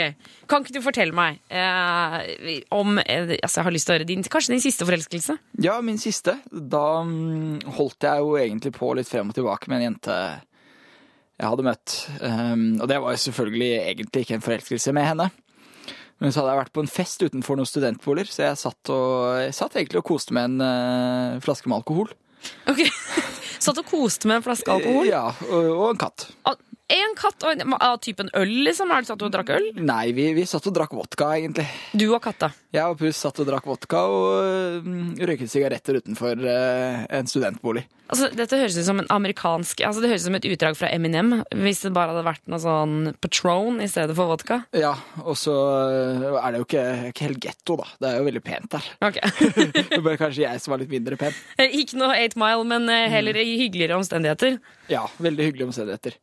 Kan ikke du fortelle meg eh, om altså Jeg har lyst til å høre din, kanskje din siste forelskelse? Ja, min siste. Da mm, holdt jeg jo egentlig på litt frem og tilbake med en jente jeg hadde møtt. Um, og det var jo selvfølgelig egentlig ikke en forelskelse med henne. Men så hadde jeg vært på en fest utenfor noen studentboliger, så jeg satt, og, jeg satt egentlig og koste med en uh, flaske med alkohol. Ok, (laughs) Satt og koste med en flaske alkohol? Ja, og, og en katt. Og En katt og en, av typen øl, liksom? Er det satt og drakk øl? Nei, vi, vi satt og drakk vodka, egentlig. Du og katta. Jeg og Puss satt og drakk vodka og mm, røyket sigaretter utenfor uh, en studentbolig. Altså, dette høres ut som en amerikansk Altså, Det høres ut som et utdrag fra Eminem hvis det bare hadde vært noe sånn Patron i stedet for vodka. Ja, og så eh, er det jo ikke, ikke helt getto, da. Det er jo veldig pent der. Ok (laughs) Det var kanskje jeg som var litt mindre pen. Ikke noe Eight Mile, men eh, heller i hyggeligere omstendigheter. Ja, veldig hyggelige omstendigheter.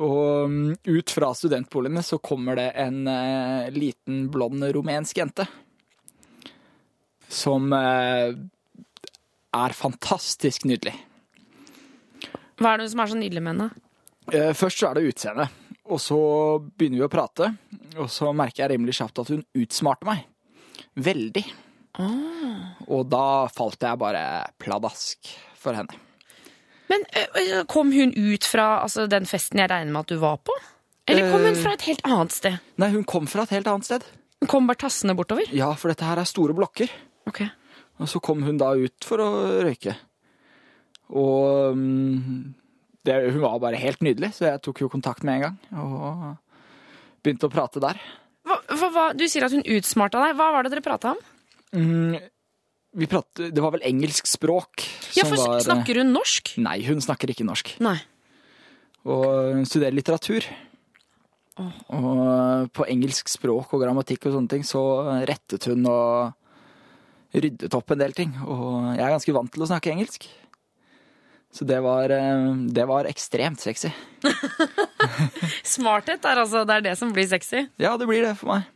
Og mm, ut fra studentboligene så kommer det en eh, liten, blond rumensk jente. Som eh, er fantastisk nydelig. Hva er det som er så nydelig med henne? Eh, først så er det utseendet, og så begynner vi å prate. Og så merker jeg rimelig kjapt at hun utsmarter meg. Veldig. Og da falt jeg bare pladask for henne. Men ø, ø, kom hun ut fra altså, den festen jeg regner med at du var på? Eller kom hun Eh. fra et helt annet sted? Nei, hun kom fra et helt annet sted. Hun kom bare tassende bortover? Ja, for dette her er store blokker. Ok. Og så kom hun da ut for å røyke. Og mm, det, hun var bare helt nydelig, så jeg tok jo kontakt med en gang. Og begynte å prate der. Hva, hva, du sier at hun utsmarta deg. Hva var det dere prata om? Mm, vi pratet, det var vel engelsk språk Ja, for var Snakker hun norsk? Nei, hun snakker ikke norsk. Nei. Og hun studerer litteratur. Og på engelsk språk og grammatikk og sånne ting, så rettet hun og ryddet opp en del ting. Og jeg er ganske vant til å snakke engelsk. Så det var, eh, det var ekstremt sexy. (laughs) Smarthet er altså det er det som blir sexy. Ja, det blir det for meg.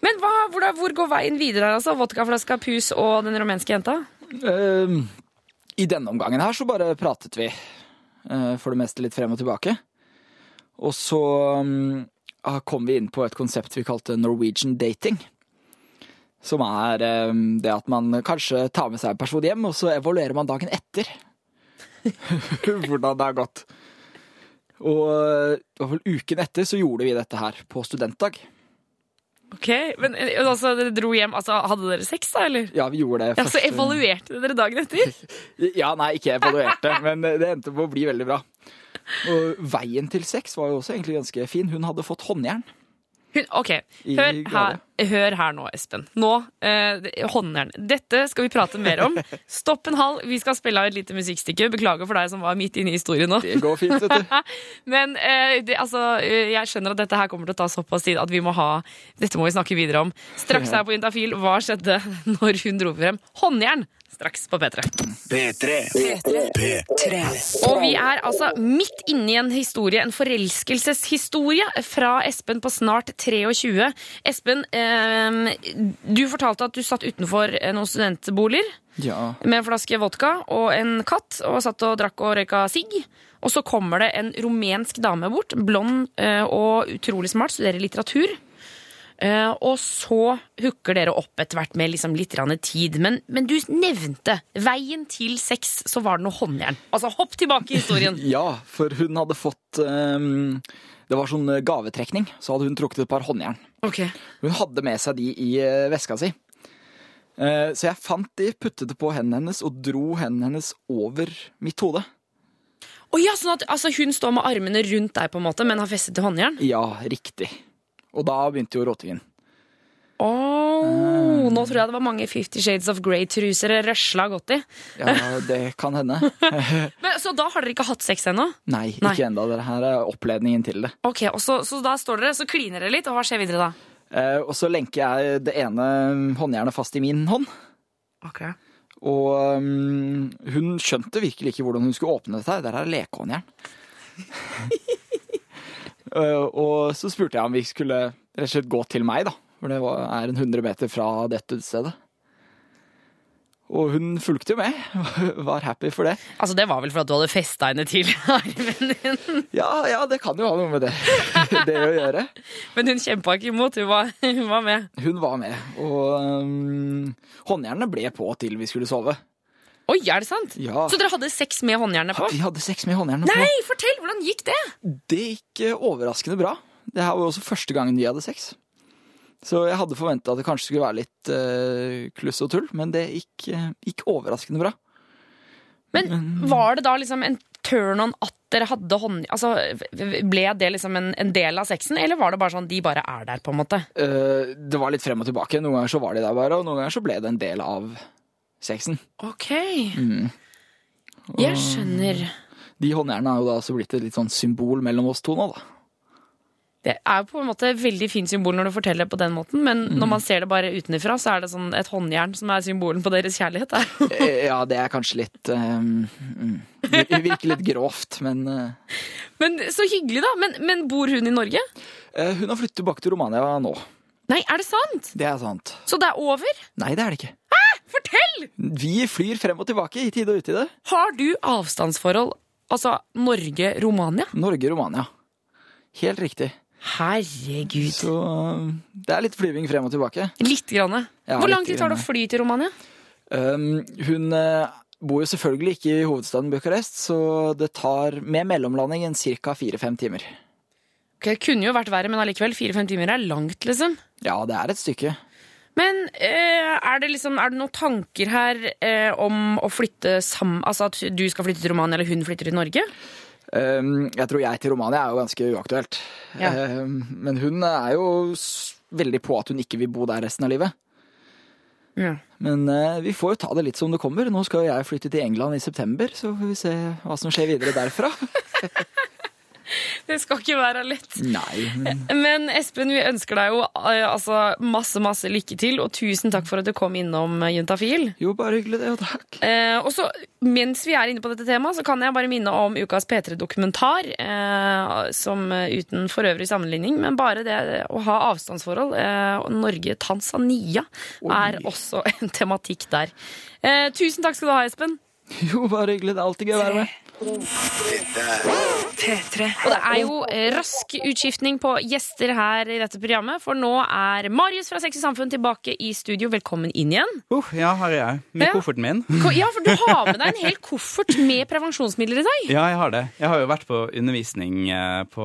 Men hva, hvor, hvor går veien videre her, altså? Vodkaflaska, pus og den rumenske jenta? Uh, I denne omgangen her så bare pratet vi uh, for det meste litt frem og tilbake. Og så ah, kom vi inn på et konsept vi kalte Norwegian dating. Som er um, det at man kanskje tar med seg en person hjem, og så evaluerer man dagen etter. (laughs) Hvordan det har gått. Og eh, det var vel uken etter så gjorde vi dette her på studentdag. Ok, men eh, altså, Dere dro hjem, altså Hadde dere sex, da? eller? Ja, vi gjorde det Ja, Så evaluerte dere dagen etter? (laughs) Ja, nei, ikke evaluerte, men det endte på å bli veldig bra. Og veien til sex var jo også egentlig ganske fin. Hun hadde fått håndjern. Hun, ok, hør her, hør her nå, Espen. Nå, eh, håndjern. Dette skal vi prate mer om. (laughs) Stopp en halv, vi skal spille av et lite musikkstykke. Beklager for deg som var midt inne i historien nå. Det går fint, vet du. (laughs) Men eh, det, altså, eh, jeg skjønner at dette her kommer til å ta såpass tid at vi må ha Dette må vi snakke videre om. Straks her på Intafil, hva skjedde (laughs) når hun dro frem håndjern? Straks på P3. P3. P3. Og vi er altså midt inne i en historie, en forelskelseshistorie fra Espen på snart 23. Espen, eh, du fortalte at du satt utenfor eh, noen studentboliger Ja. med en flaske vodka og en katt, og satt og drakk og røyka sigg. Og så kommer det en rumensk dame bort, blond eh, og utrolig smart, studerer litteratur. Eh, og så hooker dere opp etter hvert med liksom litt tid. Men, men du nevnte veien til sex, så var det noe håndjern. Altså, hopp tilbake i historien. (laughs) ja, for hun hadde fått um, Det var sånn eh, gavetrekning, så hadde hun trukket et par håndjern. Okay. Hun hadde med seg de i eh, veska si. Uh, Så jeg fant de, puttet det på hendene hennes og dro hendene hennes over mitt hode. Oh, ja, sånn at altså, hun står med armene rundt deg, på en måte, men har festet til håndjern? Ja, riktig. Og da begynte jo råtingen. Åh, Nå tror jeg det var mange Fifty Shades of Grey-truser røsla godt i. Ja, det kan hende. (laughs) Men, så da har dere ikke hatt sex ennå? Nei, Nei. ikke ennå. Det her er oppledningen til det. Ok, og så, så da står dere, så kliner dere litt, og hva skjer videre da? Eh, og så lenker jeg det ene håndjernet fast i min hånd. Ok. Og um, hun skjønte virkelig ikke hvordan hun skulle åpne dette. her. Der er lekehåndjern. (laughs) Eh, og så spurte jeg om vi skulle rett og slett gå til meg, da. For det var, er en 100 meter fra dette utstedet. Og hun fulgte jo med. (laughs) Var happy for det. Altså, det var vel for at du hadde festa henne (laughs) din. Ja, ja, det kan jo ha noe med det, (laughs) det å gjøre. Men hun kjempa ikke imot, hun var, hun var med. Hun var med. Og um, håndjernene ble på til vi skulle sove. Oi, er det sant? Ja. Så dere hadde sex med håndjernet på? Vi hadde sex med håndjernet på. Nei, fortell! Hvordan gikk det? Det gikk eh, overraskende bra. Det her var også første gangen vi hadde sex. Så jeg hadde forventa at det kanskje skulle være litt uh, kluss og tull, men det gikk, uh, gikk overraskende bra. Men var det da liksom en turn on at dere hadde hånd... Altså, ble det liksom en, en del av sexen, eller var det bare sånn de bare er der, på en måte? Uh, det var litt frem og tilbake. Noen ganger så var de der bare, og noen ganger så ble det en del av sexen. Ok. Jeg skjønner. De håndjernene har jo da også blitt et litt sånn symbol mellom oss to nå, da. Det er jo på en måte et veldig fint symbol når du forteller det på den måten, men når man ser det bare utenfra, så er det sånn et håndjern som er symbolen på deres kjærlighet. Er (laughs) Eh, Ja, det er kanskje litt um, mm, vir- Virker litt grovt, men uh. Men så hyggelig, da. Men, men bor hun i Norge? Uh, Hun har flyttet tilbake til Romania nå. Nei, er det sant? Det er sant. Så det er over? Nei, det er det ikke. Fortell! Vi flyr frem og tilbake i tide og utide. Har du avstandsforhold? Altså Norge-Romania? Norge-Romania. Helt riktig. Herregud. Så um, det er litt flyving frem og tilbake. Litt grann. Ja, Hvor lang tid tar det å fly til Romania? Um, hun eh, bor jo selvfølgelig ikke i hovedstaden Bucuresti, så det tar med mellomlanding en ca. fire-fem timer. Ok, det kunne jo vært verre, men allikevel. Fire-fem timer er langt, liksom. Ja, det er et stykke. Men eh, er, det liksom, er det noen tanker her eh, om å flytte sammen Altså at du skal flytte til Romania, eller hun flytter til Norge? Um, jeg tror jeg til Romania er jo ganske uaktuelt. Ja. Um, men hun er jo veldig på at hun ikke vil bo der resten av livet. Ja. Men uh, vi får jo ta det litt som det kommer. Nå skal jeg flytte til England i september, så får vi se hva som skjer videre derfra. (laughs) (laughs) Det skal ikke være lett. Nei, men Men Espen, vi ønsker deg jo eh, altså, masse masse lykke til, og tusen takk for at du kom innom eh, Juntafil. jo, bare hyggelig det, og takk. Eh, og så, Mens vi er inne på dette temaet, så kan jeg bare minne om ukas P3-dokumentar. Eh, som eh, uten for øvrig sammenligning, men bare det å ha avstandsforhold. Eh, Norge-Tanzania er også (laughs) en tematikk der. Eh, tusen takk skal du ha, Espen. Jo, bare hyggelig. Det er alltid gøy å være med. P3. Og det er jo rask utskiftning på gjester her i dette programmet, for nå er Marius fra Sexy Samfunn tilbake i studio. Velkommen inn igjen. Uh, ja, her er jeg. Med Ja. kofferten min. Ja, for du har med deg en hel (laughs) koffert med prevensjonsmidler i dag. Ja, jeg har det. Jeg har jo vært på undervisning eh, på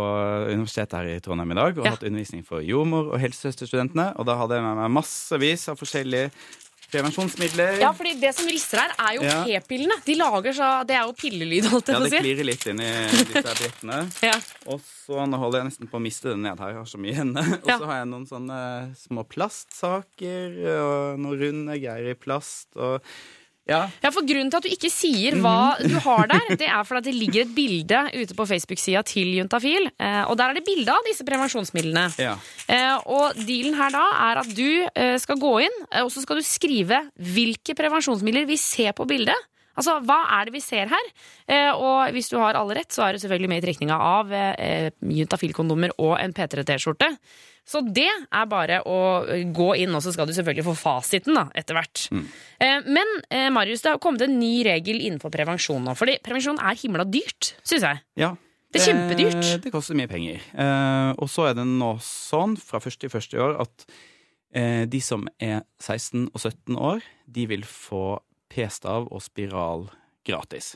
universitetet her i Trondheim i dag, og Ja. hatt undervisning for jordmor- og helsesøsterstudentene. Og da hadde jeg med meg massevis av forskjellige prevensjonsmidler. Ja, fordi det som rister her, er jo Ja. p-pillene. De lager så Det er jo pillelyd, holdt jeg Ja, på å det si. klirrer litt inn i disse brettene (laughs) Ja. Og så nå holder jeg nesten på å miste det ned her. Jeg har så mye henne. Og Ja. så har jeg noen sånne små plastsaker og noen runde greier i plast. Og ja, Ja, for Grunnen til at du ikke sier hva du har der, det er fordi at det ligger et bilde ute på Facebook-sida til Juntafil. Eh, og der er det bilde av disse prevensjonsmidlene. ja. Eh, og dealen her da er at du eh, skal gå inn, og så skal du skrive hvilke prevensjonsmidler vi ser på bildet. Altså, hva er det vi ser her? Eh, og hvis du har alle rett, så er du selvfølgelig med i trekninga av eh, Juntafil-kondomer og en P3T-skjorte. Så det er bare å eh, gå inn, og så skal du selvfølgelig få fasiten da, etter hvert. Eh, men Marius, det har kommet en ny regel innenfor prevensjon nå. Fordi prevensjon er himla dyrt, syns jeg. ja. Det er kjempedyrt. Eh, Det koster mye penger. Eh, og så er det nå sånn fra 1.1. i år at eh, de som er 16 og 17 år, de vil få p-stav og spiral gratis.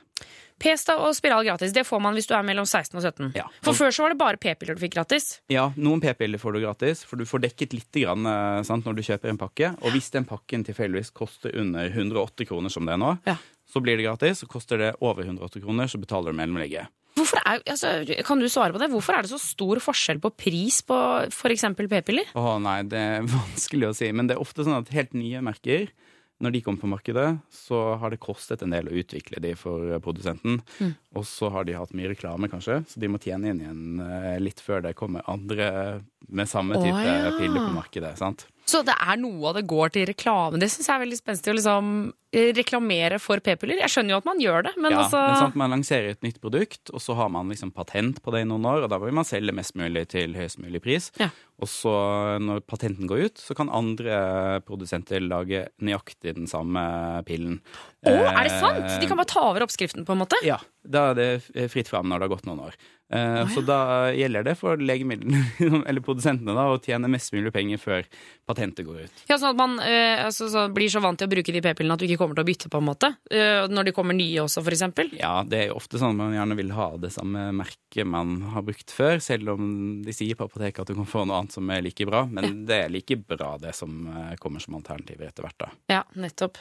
P-stav og spiral gratis. Det får man hvis du er mellom 16 og 17. Ja. For før så var det bare p-piller du fikk gratis. Ja, noen p-piller får du gratis, for du får dekket litt grann, eh, sant, når du kjøper en pakke. Og hvis den pakken tilfeldigvis koster under 108 kroner, som det er nå, Ja. så blir det gratis. Og koster det over 108 kroner, så betaler du mellomlegget. Hvorfor er, altså, kan du svare på det? Hvorfor er det så stor forskjell på pris på f.eks. p-piller? Å nei, det er (laughs) vanskelig å si. Men det er ofte sånn at helt nye merker, når de kommer på markedet, så har det kostet en del å utvikle de for produsenten. Mm. Og så har de hatt mye reklame, kanskje, så de må tjene inn igjen eh, litt før det kommer andre med samme type type ja. piller på markedet. sant? Så det er noe av det går til reklame. Det syns jeg er veldig spenstig å liksom eh, reklamere for p-piller. Jeg skjønner jo at man gjør det, men ja, altså men sant, Man lanserer et nytt produkt, og så har man liksom patent på det i noen år, og da vil man selge mest mulig til høyest mulig pris. Ja. Og så, når patenten går ut, så kan andre produsenter lage nøyaktig den samme pillen. Å, er det sant? De kan bare ta over oppskriften, på en måte? Ja, da er det fritt fram når det har gått noen år. Eh, Så da gjelder det for legemidlene, (laughs) eller produsentene, da, å tjene mest mulig penger før patentet går ut. Ja, sånn at man eh, altså, så blir så vant til å bruke de p-pillene at du ikke kommer til å bytte, på en måte? Eh, når de kommer nye også, for eksempel? Ja, det er jo ofte sånn at man gjerne vil ha det samme merket man har brukt før, selv om de sier på apoteket at du kan få noe annet som er like bra, men det er like bra det som kommer som alternativer etter hvert, da. Ja, nettopp.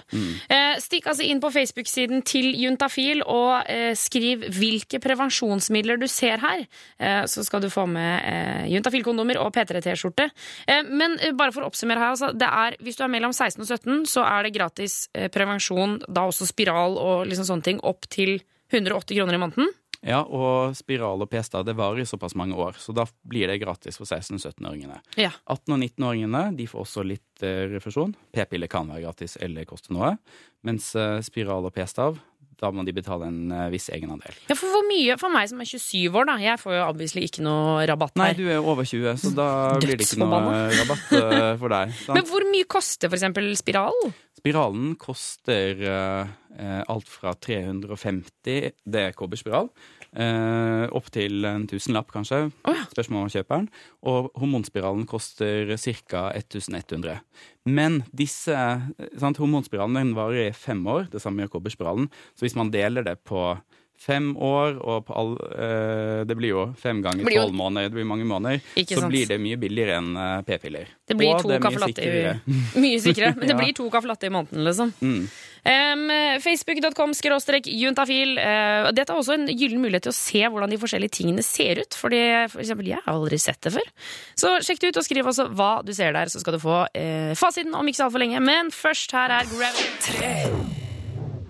Eh, stikk altså inn på Facebook-siden til Juntafil og skriv hvilke prevensjonsmidler du ser her. Eh, så skal du få med eh, Juntafil-kondomer og P3T-skjorte. Eh, men bare for å oppsummere her, altså, det er, hvis du er mellom 16 og 17, så er det gratis prevensjon, da også spiral og liksom sånne ting, opp til 180 kroner i måneden. Ja, og spiral og p-stav det varer i såpass mange år, så da blir det gratis for 16- og 17-åringene. Ja. 18- og 19-åringene de får også litt refusjon. P-piller kan være gratis eller koste noe. Mens spiral og p-stav, da må de betale en eh, viss egenandel. Ja, for hvor mye for meg som er 27 år, da? Jeg får jo obviously ikke noe rabatt her. Nei, du er over 20, så da blir det ikke noe (laughs) rabatt eh, for deg. (laughs) sant? Men hvor mye koster for eksempel spiral? Spiralen koster eh, alt fra 350, det er kobberspiral, eh, opp til en tusenlapp kanskje, ja. spørsmål om kjøperen. Og hormonspiralen koster ca. 1100. Men disse, eh, sant, hormonspiralen varer i fem år, det samme gjør kobberspiralen. Så hvis man deler det på fem år, og på all, eh, det blir jo fem ganger tolv måneder, det blir mange måneder, Ikke så sant. blir det mye billigere enn eh, p-piller. Det blir Og to caffè latte i. Mye sikrere, men det (laughs) Ja. blir to caffè latte i måneden, liksom. Mm. Facebook.com skråstrek juntafil. Uh, dette er også en gyllen mulighet til å se hvordan de forskjellige tingene ser ut. Fordi, for eksempel, jeg har aldri sett det før. Så sjekk det ut, og skriv også hva du ser der, så skal du få eh, fasiten om ikke så altfor lenge. Men først, her er Gravity.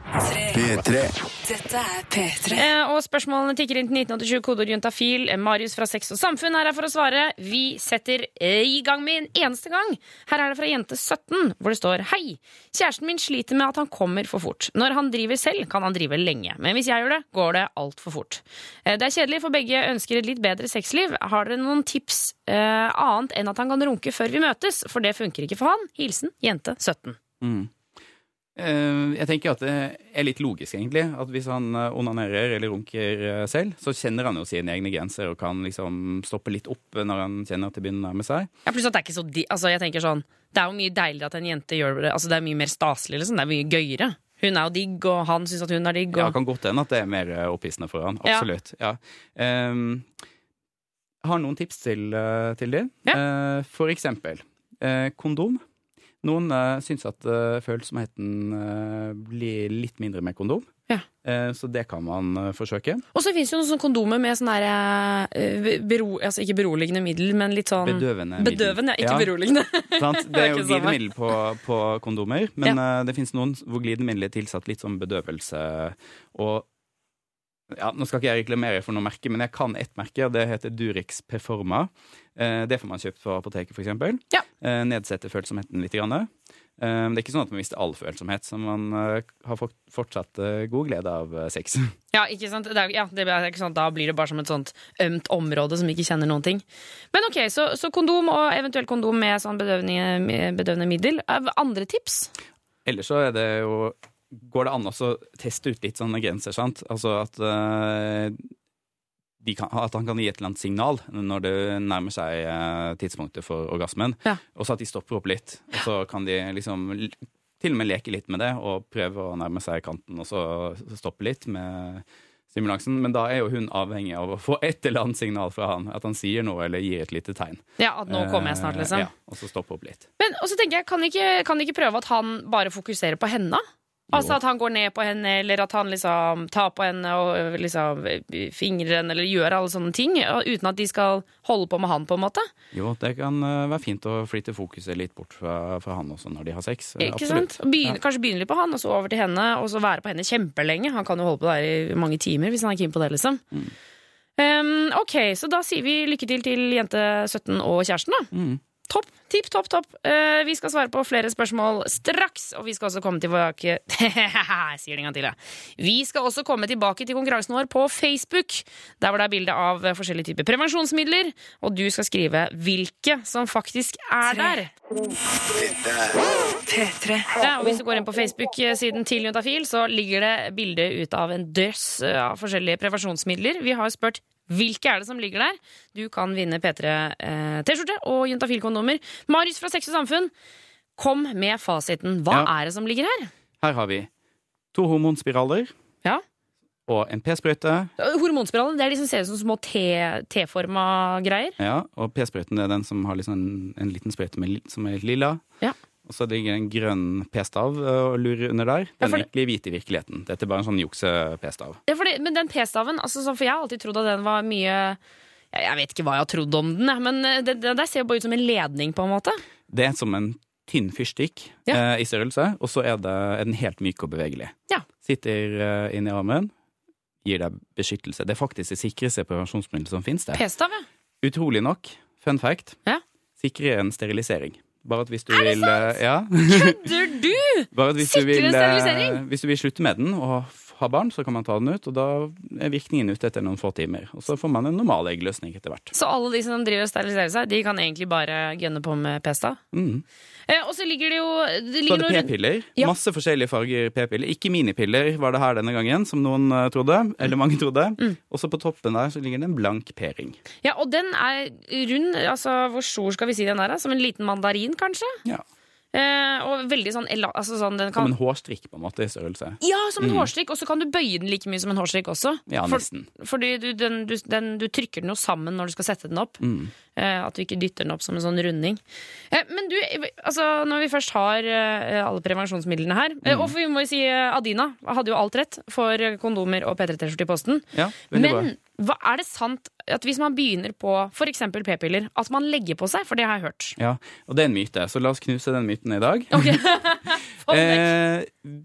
P3. Dette er P3. Eh, og spørsmålene tikker inn til 1987, kodeord juntafil. Eh, Marius fra Sex og Samfunn er her for å svare. Vi setter eh, i gang med en eneste gang. Her er det fra jente 17, hvor det står Hei! Kjæresten min sliter med at han kommer for fort. Når han driver selv, kan han drive lenge. Men hvis jeg gjør det, går det altfor fort. Eh, det er kjedelig, for begge ønsker et litt bedre sexliv. Har dere noen tips eh, annet enn at han kan runke før vi møtes? For det funker ikke for han. Hilsen jente 17. Mm. Eh, Jeg tenker at det er litt logisk, egentlig. At hvis han eh, onanerer eller runker eh, selv, så kjenner han jo sine egne grenser og kan liksom stoppe litt opp når han kjenner at det begynner å nærme seg. Ja, pluss at det er ikke så di altså, jeg tenker sånn, Det er jo mye deiligere at en jente gjør det. Altså, det er mye mer staselig. Liksom. Det er mye gøyere. Hun er jo digg, og han syns at hun er digg. Ja, Og... kan godt hende at det er mer opphissende for han. Absolutt. Ja. ja. Um, har noen tips til, til de. Ja. Uh, for eksempel uh, kondom. Noen uh, syns at uh, følsomheten uh, blir litt mindre med kondom. Ja. Så det kan man forsøke. Og så fins det jo noen sånne kondomer med sånn derre bero, altså Ikke beroligende middel, men litt sånn Bedøvende. Bedøvende, ja. Ikke Ja. beroligende. (laughs) Det er jo samme. glidemiddel på, på kondomer, men eh, det fins noen hvor glidemiddelet er tilsatt litt sånn bedøvelse. Og ja, Nå skal ikke jeg reklamere for noe merke, men jeg kan ett merke, og det heter Durex Performa. Eh, det får man kjøpt på apoteket, f.eks. Ja. Eh, nedsetter følsomheten litt. Grann. Eh, det er ikke sånn at man mister all følsomhet, så man har fortsatt god glede av sex. (laughs) Ja, ikke sant? Det er, ja, det er ikke sant? Da blir det bare som et sånt ømt område som ikke kjenner noen ting. Men ok, Så, så kondom, og eventuelt kondom med sånn bedøvende, middel. Andre tips? Ellers så er det jo Går det an å teste ut litt sånne grenser, sant? Altså at uh, de kan, at han kan gi et eller annet signal når det nærmer seg uh, tidspunktet for orgasmen, Ja. og så at de stopper opp litt. Og så kan de liksom til og med leke litt med det og prøve å nærme seg kanten, og så stoppe litt med stimulansen. Men da er jo hun avhengig av å få et eller annet signal fra han. At han sier noe eller gir et lite tegn. Ja, at nå kommer jeg snart, liksom. Eh, Ja, og så stoppe opp litt. Men og så tenker jeg, kan ikke, kan ikke prøve at han bare fokuserer på henne? Altså at han går ned på henne, eller at han liksom tar på henne og liksom ø, fingrer henne, eller gjør alle sånne ting, uten at de skal holde på med han, på en måte. Jo, det kan eh, være fint å flytte fokuset litt bort fra, fra han også når de har sex. Ikke absolutt. sant? Og ja. Kanskje begynne litt på han, og så over til henne, og så være på henne kjempelenge. Han kan jo holde på der i mange timer hvis han er keen på det, liksom. Mm. Um, ok, så da sier vi lykke til til jente 17 og kjæresten, da. Mm. Topp, tipp, topp, topp. Uh, vi skal svare på flere spørsmål straks, og vi skal også komme tilbake (laughs) Jeg sier det en gang til, jeg. Vi skal også komme tilbake til konkurransen vår på Facebook, der hvor det er bilde av forskjellige typer prevensjonsmidler, og du skal skrive hvilke som faktisk er der. Er P3. Ja, og hvis du går inn på Facebook-siden til Juntafil, så ligger det bilde ut av en drøss av forskjellige prevensjonsmidler. Vi har spurt hvilke er det som ligger der. Du kan vinne P3 eh, og Juntafil-kondomer. Marius fra Sex og Samfunn, kom med fasiten. Hva Ja. er det som ligger her? Her har vi to hormonspiraler Ja. og en p-sprøyte. Hormonspiralen det er de som ser ut som små T-forma greier. Ja, og p-sprøyten er den som har liksom en, en liten sprøyte med, som er litt lilla. Ja. Og så ligger det en grønn p-stav øh, og lurer under der. Ja, Den for er egentlig hvit i virkeligheten. Dette er bare en sånn jukse-p-stav. Ja, for men den P-staven, altså, for jeg har alltid trodd at den var mye jeg vet ikke hva jeg har trodd om den, men eh, det, det der ser jo bare ut som en ledning, på en måte. Det er som en tynn fyrstikk Ja. eh, i størrelse, og så er, det, er den helt myk og bevegelig. Ja. Sitter eh, inni armen, gir deg beskyttelse. Det er faktisk det sikreste prevensjonsmiddelet som finnes der. P-stav, ja. Utrolig nok, fun fact, Ja. sikrer en sterilisering. Bare at hvis du vil eh, Ja. Kødder du?! (laughs) Bare at hvis du, vil, eh, hvis du vil slutte med den og ha barn, så kan man ta den ut, og da er virkningen ute etter noen få timer. Og så får man en normal eggløsning etter hvert. Så alle de som driver og steriliserer seg, de kan egentlig bare gønne på med p-stav? Mm. Eh, og så ligger det jo det Så ligger er det p-piller. Ja. Masse forskjellige farger p-piller. Ikke minipiller var det her denne gangen, som noen eh, trodde. Eller mange trodde. Mm. Og så på toppen der så ligger det en blank p-ring. Ja, og den er rund. Altså, hvor stor skal vi si den er? Som en liten mandarin, kanskje? Ja. Eh, og veldig sånn, altså sånn den Som en hårstrikk, på en måte, i størrelse. Ja, som en Mm. hårstrikk, og så kan du bøye den like mye som en hårstrikk også. Ja, For- nesten. Fordi du, den, du, den, du trykker den jo sammen når du skal sette den opp. Mm. Eh, at du ikke dytter den opp som en sånn runding. Eh, men du, altså, når vi først har eh, alle prevensjonsmidlene her eh, Mm. Og for vi må jo si eh, Adina hadde jo alt rett for eh, kondomer og P3T-skjorte i posten. Ja, men Men hva, er det sant at hvis man begynner på f.eks. p-piller, at man legger på seg? For det har jeg hørt. Ja, og det er en myte, så la oss knuse den myten i dag. Ok. (laughs) Få den vekk. Eh,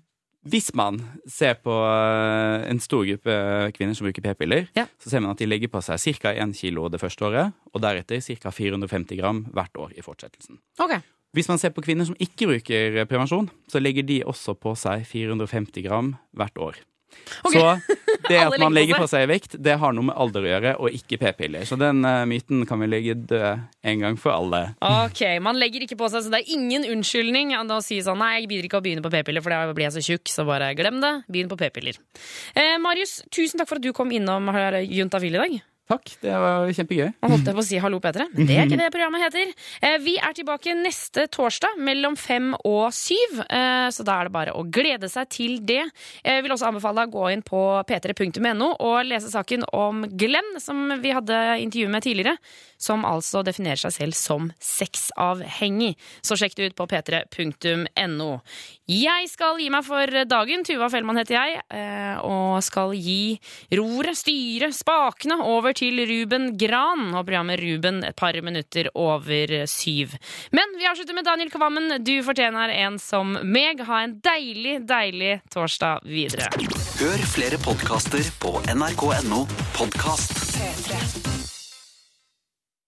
hvis man ser på eh, en stor gruppe kvinner som bruker p-piller, Ja. så ser man at de legger på seg ca. 1 kilo det første året, og deretter ca. 450 gram hvert år i fortsettelsen. Ok. Hvis man ser på kvinner som ikke bruker prevensjon, så legger de også på seg 450 gram hvert år. Ok. Så det at man legger på seg vekt, det har noe med alder å gjøre, og ikke p-piller. Så den uh, myten kan vi legge død en gang for alle. Ok, Man legger ikke på seg, så det er ingen unnskyldning å si sånn Nei, jeg bidrar ikke å begynne på p-piller, for da blir jeg så tjukk, så bare glem det. Begynn på p-piller. Eh, Marius, tusen takk for at du kom innom Juntafil i dag. Takk, det var kjempegøy. Og holdt jeg på å si Hallo P3, men det er ikke det programmet heter. Eh, vi er tilbake neste torsdag mellom fem og syv, eh, så da er det bare å glede seg til det. Jeg vil også anbefale deg å gå inn på p3.no og lese saken om Glenn, som vi hadde intervju med tidligere, som altså definerer seg selv som sexavhengig. Så sjekk det ut på p3.no. Jeg skal gi meg for dagen. Tuva Fellmann heter jeg, eh, og skal gi roret, styret, spakene over til Ruben Gran og programmet Ruben et par minutter over syv. Men vi avslutter med Daniel Kvammen. Du fortjener en som meg. Ha en deilig, deilig torsdag videre. Hør flere podkaster på nrk.no podkast. P3.